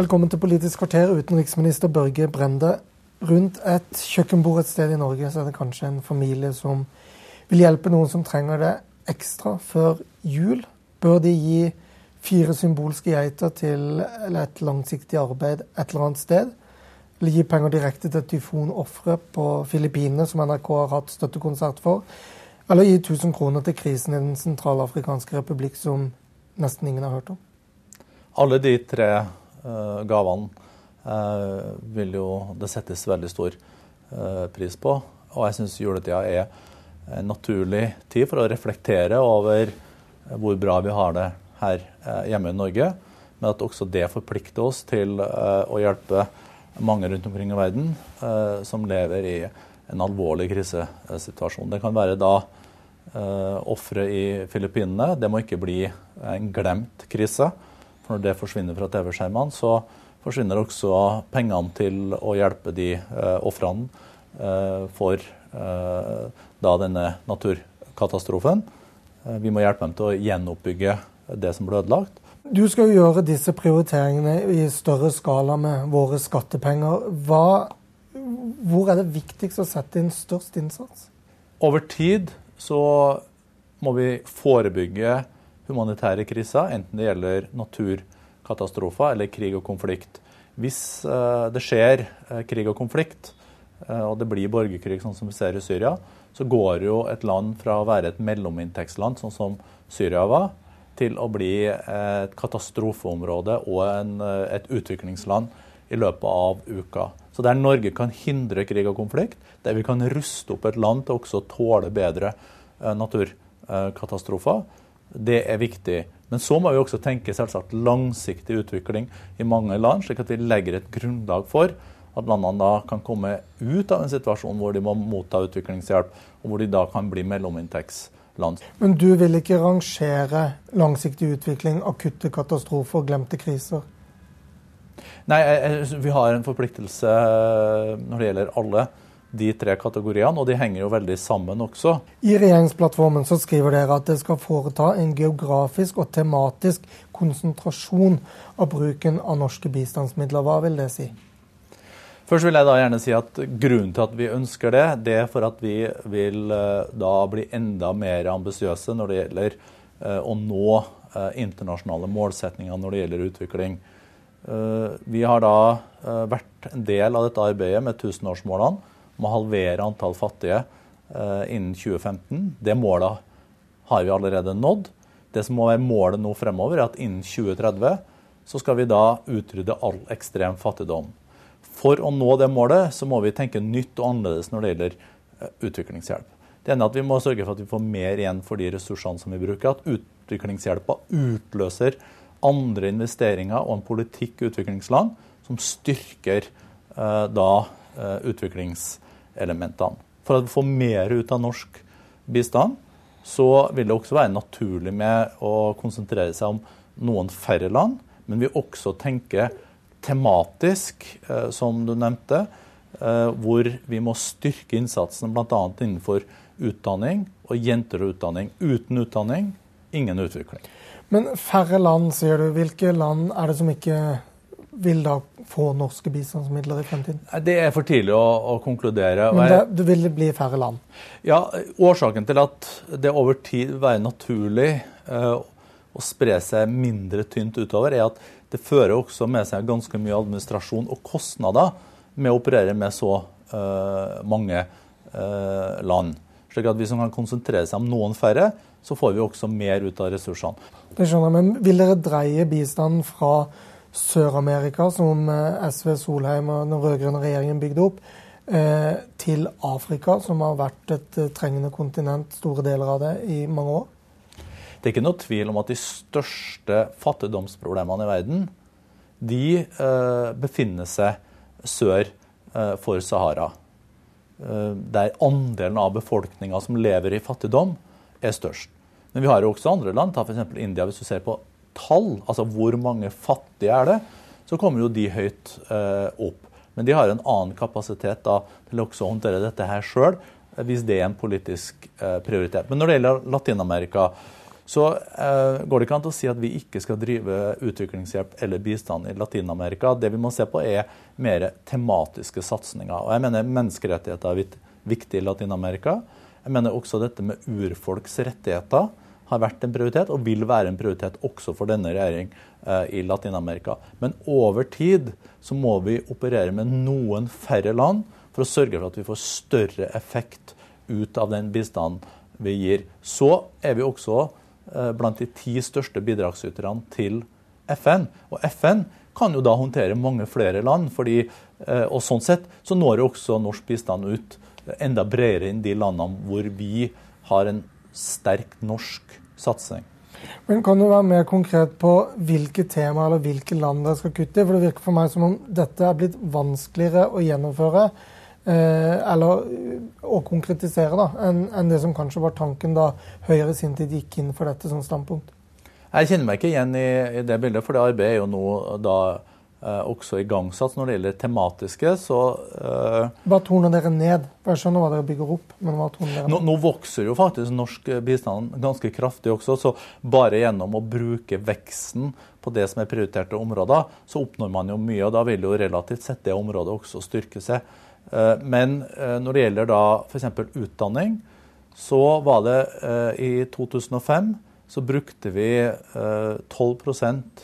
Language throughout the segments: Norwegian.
Velkommen til Politisk kvarter, utenriksminister Børge Brende. Rundt et kjøkkenbord et sted i Norge så er det kanskje en familie som vil hjelpe noen som trenger det ekstra før jul. Bør de gi fire symbolske geiter til et langsiktig arbeid et eller annet sted? Eller gi penger direkte til tyfonofre på Filippinene, som NRK har hatt støttekonsert for? Eller gi 1000 kroner til krisen i Den sentralafrikanske republikk, som nesten ingen har hørt om? Alle de tre gavene uh, vil jo det settes veldig stor uh, pris på. Og jeg syns juletida er en naturlig tid for å reflektere over hvor bra vi har det her hjemme i Norge, men at også det forplikter oss til å hjelpe mange rundt omkring i verden som lever i en alvorlig krisesituasjon. Det kan være da ofre i Filippinene. Det må ikke bli en glemt krise. For når det forsvinner fra TV-skjermene, så forsvinner også pengene til å hjelpe de eh, ofrene eh, for eh, da denne naturkatastrofen. Eh, vi må hjelpe dem til å gjenoppbygge det som ble ødelagt. Du skal jo gjøre disse prioriteringene i større skala med våre skattepenger. Hva, hvor er det viktigst å sette inn størst innsats? Over tid så må vi forebygge humanitære kriser, enten det gjelder naturkatastrofer eller krig og konflikt. Hvis uh, det skjer uh, krig og konflikt, uh, og det blir borgerkrig, sånn som vi ser i Syria, så går jo et land fra å være et mellominntektsland, sånn som Syria var, til å bli et katastrofeområde og en, et utviklingsland i løpet av uka. Så der Norge kan hindre krig og konflikt, der vi kan ruste opp et land til også å tåle bedre naturkatastrofer, det er viktig. Men så må vi også tenke selvsagt langsiktig utvikling i mange land, slik at vi legger et grunnlag for at landene da kan komme ut av en situasjon hvor de må motta utviklingshjelp, og hvor de da kan bli mellominntektsland. Men du vil ikke rangere langsiktig utvikling, akutte katastrofer, glemte kriser? Nei, vi har en forpliktelse når det gjelder alle de tre kategoriene, og de henger jo veldig sammen også. I regjeringsplattformen så skriver dere at det skal foreta en geografisk og tematisk konsentrasjon av bruken av norske bistandsmidler. Hva vil det si? Først vil jeg da gjerne si at Grunnen til at vi ønsker det, det er for at vi vil eh, da bli enda mer ambisiøse når det gjelder eh, å nå eh, internasjonale målsetninger når det gjelder utvikling. Vi har da vært en del av dette arbeidet med tusenårsmålene om å halvere antall fattige eh, innen 2015. Det målet har vi allerede nådd. Det som må være målet nå fremover, er at innen 2030 så skal vi da utrydde all ekstrem fattigdom. For å nå det målet så må vi tenke nytt og annerledes når det gjelder eh, utviklingshjelp. Det ene er at Vi må sørge for at vi får mer igjen for de ressursene som vi bruker. At utviklingshjelpa utløser andre investeringer og en politikk i utviklingsland som styrker eh, da eh, elementene. For å få mer ut av norsk bistand, så vil det også være naturlig med å konsentrere seg om noen færre land, men vi også tenker tematisk, eh, som du nevnte, eh, hvor vi må styrke innsatsen bl.a. innenfor utdanning og jenter og utdanning. Uten utdanning ingen utvikling. Men færre land, sier du. Hvilke land er det som ikke vil da få norske bistandsmidler i fremtiden? Det er for tidlig å, å konkludere. Men det, det vil bli færre land? Ja, Årsaken til at det over tid vil være naturlig uh, å spre seg mindre tynt utover, er at det fører også med seg ganske mye administrasjon og kostnader med å operere med så uh, mange uh, land. Slik at Hvis man kan konsentrere seg om noen færre, så får vi også mer ut av ressursene. Det skjønner jeg, men Vil dere dreie bistanden fra Sør-Amerika, som eh, SV, Solheim og den rød-grønne regjeringen bygde opp, eh, til Afrika, som har vært et eh, trengende kontinent, store deler av det, i mange år? Det er ikke noe tvil om at de største fattigdomsproblemene i verden de befinner seg sør for Sahara. der andelen av befolkninga som lever i fattigdom, er størst. Men vi har jo også andre land, ta f.eks. India. Hvis du ser på tall, altså hvor mange fattige er det, så kommer jo de høyt eh, opp. Men de har en annen kapasitet da, til også å håndtere dette her sjøl, hvis det er en politisk eh, prioritet. Men når det gjelder Latin-Amerika, så eh, går det ikke an å si at vi ikke skal drive utviklingshjelp eller bistand i Latin-Amerika. Det vi må se på, er mer tematiske satsinger. Og jeg mener menneskerettigheter er viktig i Latin-Amerika. Jeg mener også dette med urfolks rettigheter har vært en prioritet, og vil være en prioritet også for denne regjering eh, i Latin-Amerika. Men over tid så må vi operere med noen færre land for å sørge for at vi får større effekt ut av den bistanden vi gir. Så er vi også Eh, blant de ti største bidragsyterne til FN. Og FN kan jo da håndtere mange flere land, fordi, eh, og sånn sett så når jo også norsk bistand ut enda bredere enn de landene hvor vi har en sterk norsk satsing. Men Kan du være mer konkret på hvilke temaer eller hvilke land dere skal kutte i? For Det virker for meg som om dette er blitt vanskeligere å gjennomføre Eh, eller å konkretisere da, enn en det som kanskje var tanken da Høyre i sin tid gikk inn for dette som standpunkt? Jeg kjenner meg ikke igjen i, i det bildet, for det arbeidet er jo nå da også igangsatt når det gjelder tematiske. så... Eh, Bare toner dere ned. Jeg skjønner hva dere bygger opp. men hva toner dere ned? Nå, nå, vokser jo faktisk norsk bistand ganske kraftig også, så bare gjennom å bruke veksten på det som er prioriterte områder, så oppnår man jo mye. og Da vil jo relativt sett det området også styrke seg. Eh, men eh, når det gjelder da f.eks. utdanning, så var det eh, i 2005 så brukte vi 12%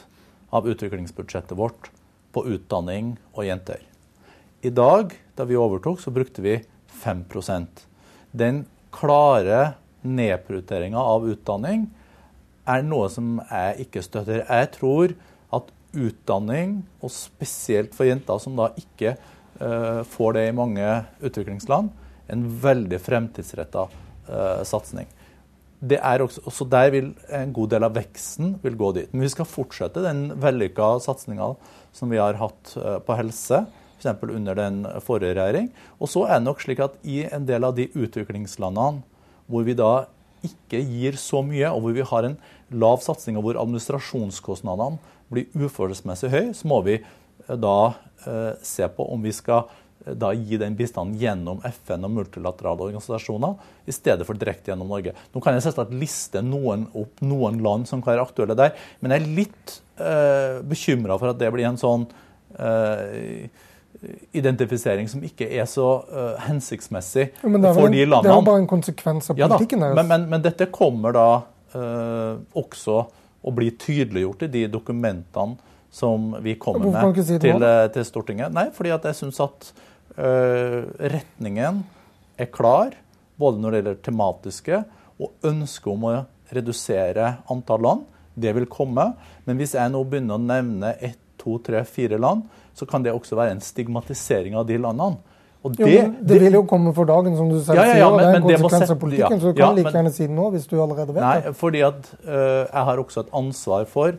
av utviklingsbudsjettet vårt på utdanning og jenter. I dag, da vi overtok, så brukte vi 5% Den klare nedprioriteringa av utdanning er noe som jeg ikke støtter. Jeg tror at utdanning, og spesielt for jenter som da ikke uh, får det i mange utviklingsland. En veldig fremtidsretta uh, satsing. Det er også, også der vil en god del av veksten vil gå dit. Men vi skal fortsette den vellykka satsinga som vi har hatt uh, på helse, f.eks. under den forrige regjering. Og så er det nok slik at i en del av de utviklingslandene hvor vi da ikke gir så mye, og hvor vi har en lav satsing, og hvor administrasjonskostnadene blir uforholdsmessig høye, så må vi da eh, se på om vi skal eh, da gi den bistanden gjennom FN og multilaterale organisasjoner, i stedet for direkte gjennom Norge. Nå kan jeg selvsagt liste noen opp noen land som kan være aktuelle der, men jeg er litt eh, bekymra for at det blir en sånn eh, identifisering som ikke er så uh, hensiktsmessig for de landene. Det er bare en konsekvens av politikken deres. Men, men, men, dette kommer da uh, også å bli tydeliggjort i de dokumentene som vi kommer med si til, eh, til, Stortinget. Nei, fordi at jeg syns at retningen er klar, både når det gjelder tematiske og ønsket om å redusere antall land. Det vil komme. Men hvis jeg nå begynner å nevne ett, to, tre, fire land, så kan det også være en stigmatisering av de landene. Det, jo, det, vil jo komme for dagen, som du selv ja, ja, ja, sier. det er en konsekvens av politikken, så du kan like gjerne si det nå, hvis du allerede vet nei, det. fordi at uh, jeg har også et ansvar for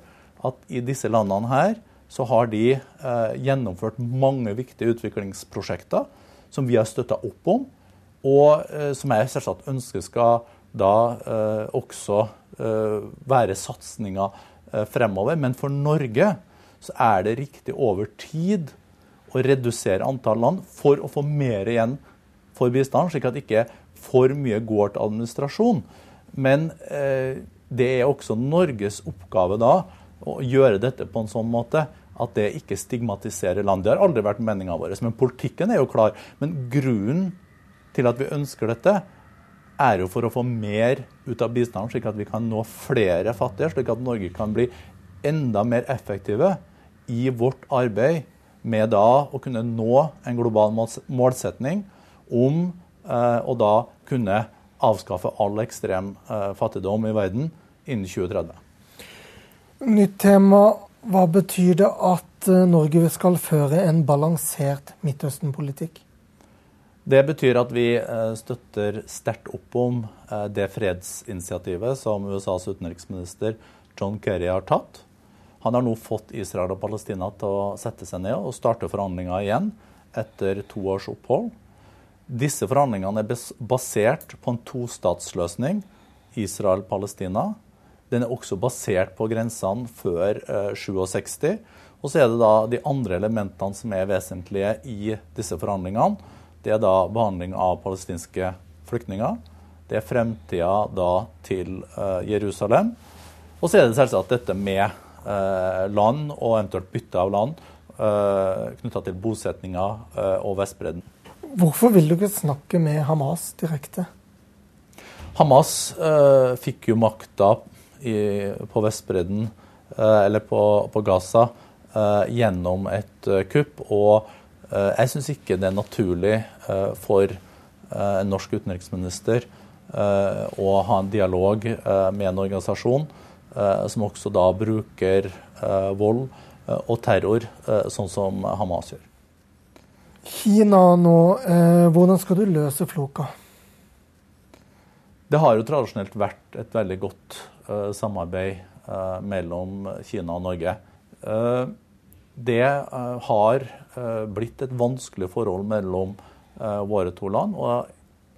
at i disse landene her så har de eh, gjennomført mange viktige utviklingsprosjekter som vi har støtta opp om, og eh, som jeg selvsagt ønsker skal da eh, også eh, være satsinger eh, fremover. Men for Norge så er det riktig over tid å redusere antall land for å få mer igjen for bistand, slik at ikke for mye går til administrasjon. Men eh, det er også Norges oppgave da å gjøre dette på en sånn måte at det ikke stigmatiserer land. Det har aldri vært meninga vår. Men politikken er jo klar. Men grunnen til at vi ønsker dette, er jo for å få mer ut av bistanden, slik at vi kan nå flere fattige, slik at Norge kan bli enda mer effektive i vårt arbeid med da å kunne nå en global målsetning om eh, å da kunne avskaffe all ekstrem eh, fattigdom i verden innen 2030. Nytt tema. Hva betyr det at eh, Norge skal føre en balansert Midtøsten-politikk? Det betyr at vi eh, støtter sterkt opp om eh, det fredsinitiativet som USAs utenriksminister John Kerry har tatt. Han har nå fått Israel og Palestina til å sette seg ned og starte forhandlinger igjen etter to års opphold. Disse forhandlingene er basert på en tostatsløsning, Israel-Palestina. Den er også basert på grensene før eh, 67. Og så er det da de andre elementene som er vesentlige i disse forhandlingene. Det er da behandling av palestinske flyktninger. Det er fremtida da til Jerusalem. Og så er det selvsagt dette med land og eventuelt bytte av land knytta til bosetninga og Vestbredden. Hvorfor vil du ikke snakke med Hamas direkte? Hamas fikk jo makta på Vestbredden, eller på, på Gaza, gjennom et kupp. og Eh, jeg syns ikke det er naturlig eh, for eh, en norsk utenriksminister å ha en dialog med en organisasjon som også da bruker vold og terror, sånn som Hamas gjør. Kina nå, hvordan skal du løse floka? Det har jo tradisjonelt vært et veldig godt samarbeid mellom Kina og Norge. Det har Eh, blitt et vanskelig forhold mellom eh, våre to land. Og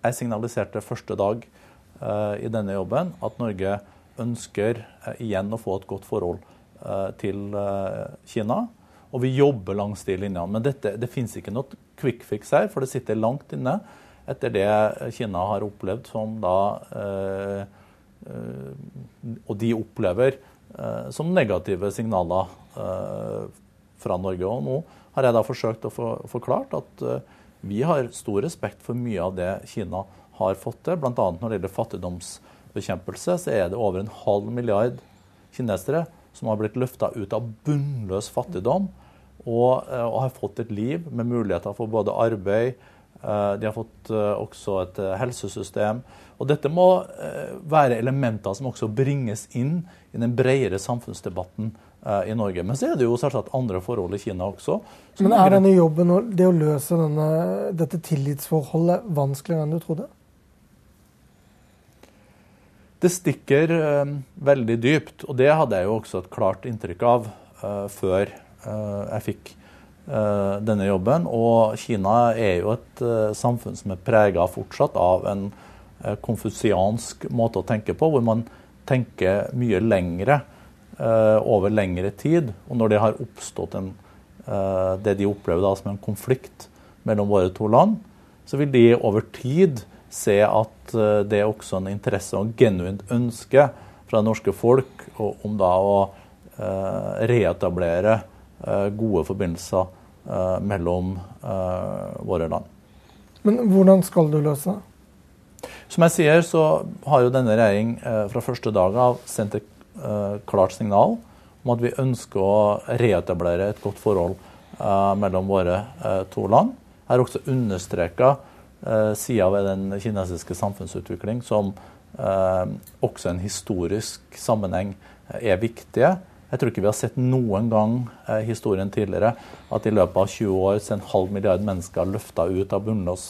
jeg signaliserte første dag eh, i denne jobben at Norge ønsker igjen å få et godt forhold til Kina. Og vi jobber langs de linjene. Men dette, det finnes ikke noe quick fix her, for det sitter langt inne etter det Kina har opplevd som da Og de opplever som negative signaler fra Norge. Og nå har jeg da forsøkt å få forklart at eh, vi har stor respekt for mye av det Kina har fått til. Bl.a. når det gjelder fattigdomsbekjempelse, så er det over en halv milliard kinesere som har blitt løfta ut av bunnløs fattigdom og, eh, og, har fått et liv med muligheter for både arbeid, eh, de har fått også et helsesystem. Og dette må være elementer som også bringes inn i den bredere samfunnsdebatten Eh, i Norge. Men så er det jo selvsagt andre forhold i Kina også. Men er denne jobben og det å løse denne, dette tillitsforholdet vanskeligere enn du trodde? Det stikker veldig dypt, og det hadde jeg jo også et klart inntrykk av før jeg fikk denne jobben. Og Kina er jo et samfunn som er prega fortsatt av en konfusiansk måte å tenke på, hvor man tenker mye lengre Eh, over lengre tid. Og når det har oppstått en, eh, det de opplever da som en konflikt mellom våre to land, så vil de over tid se at eh, det er også en interesse og genuint ønske fra det norske folk om da å reetablere gode forbindelser mellom våre land. Men hvordan skal du løse det? Som jeg sier, så har jo denne regjering fra første dag av sendt et Eh, klart signal om at vi ønsker å reetablere et godt forhold eh, mellom våre eh, to land. Jeg har også understreka sider ved den kinesiske samfunnsutvikling som også en historisk sammenheng er viktige. Jeg tror ikke vi har sett noen gang i historien tidligere at i løpet av 20 år så en halv milliard mennesker har løfta ut av bunnløs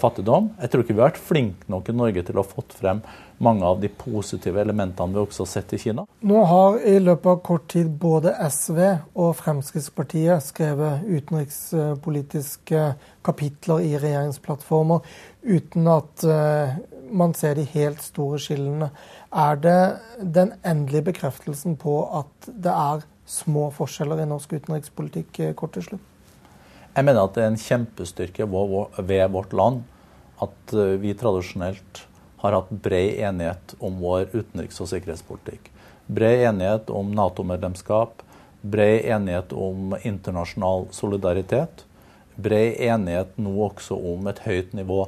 fattigdom. Jeg tror ikke vi har vært flinke nok i Norge til å ha fått frem mange av de positive elementene vi også har sett i Kina. Nå har i løpet av kort tid både SV og Fremskrittspartiet skrevet utenrikspolitiske kapitler i regjeringsplattformer uten at eh, man ser de helt store skillene. Er det den endelige bekreftelsen på at det er små forskjeller i norsk utenrikspolitikk, eh, kort til slutt? Jeg mener at det er en kjempestyrke ved vårt land at eh, vi tradisjonelt har hatt bred enighet om vår utenriks- og sikkerhetspolitikk. Bred enighet om Nato-medlemskap, bred enighet om internasjonal solidaritet. Bred enighet nå også om et høyt nivå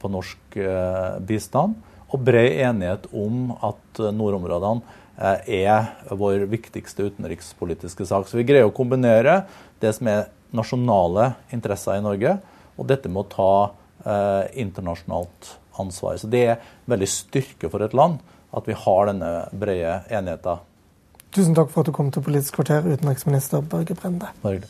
på norsk eh, bistand og bred enighet om at nordområdene eh, er vår viktigste utenrikspolitiske sak. Så vi greier å kombinere det som er nasjonale interesser i Norge, og dette med å ta eh, internasjonalt ansvar. Så det er veldig styrke for et land at vi har denne brede enigheten. Tusen takk for at du kom til Politisk kvarter, utenriksminister Børge Brende. Bare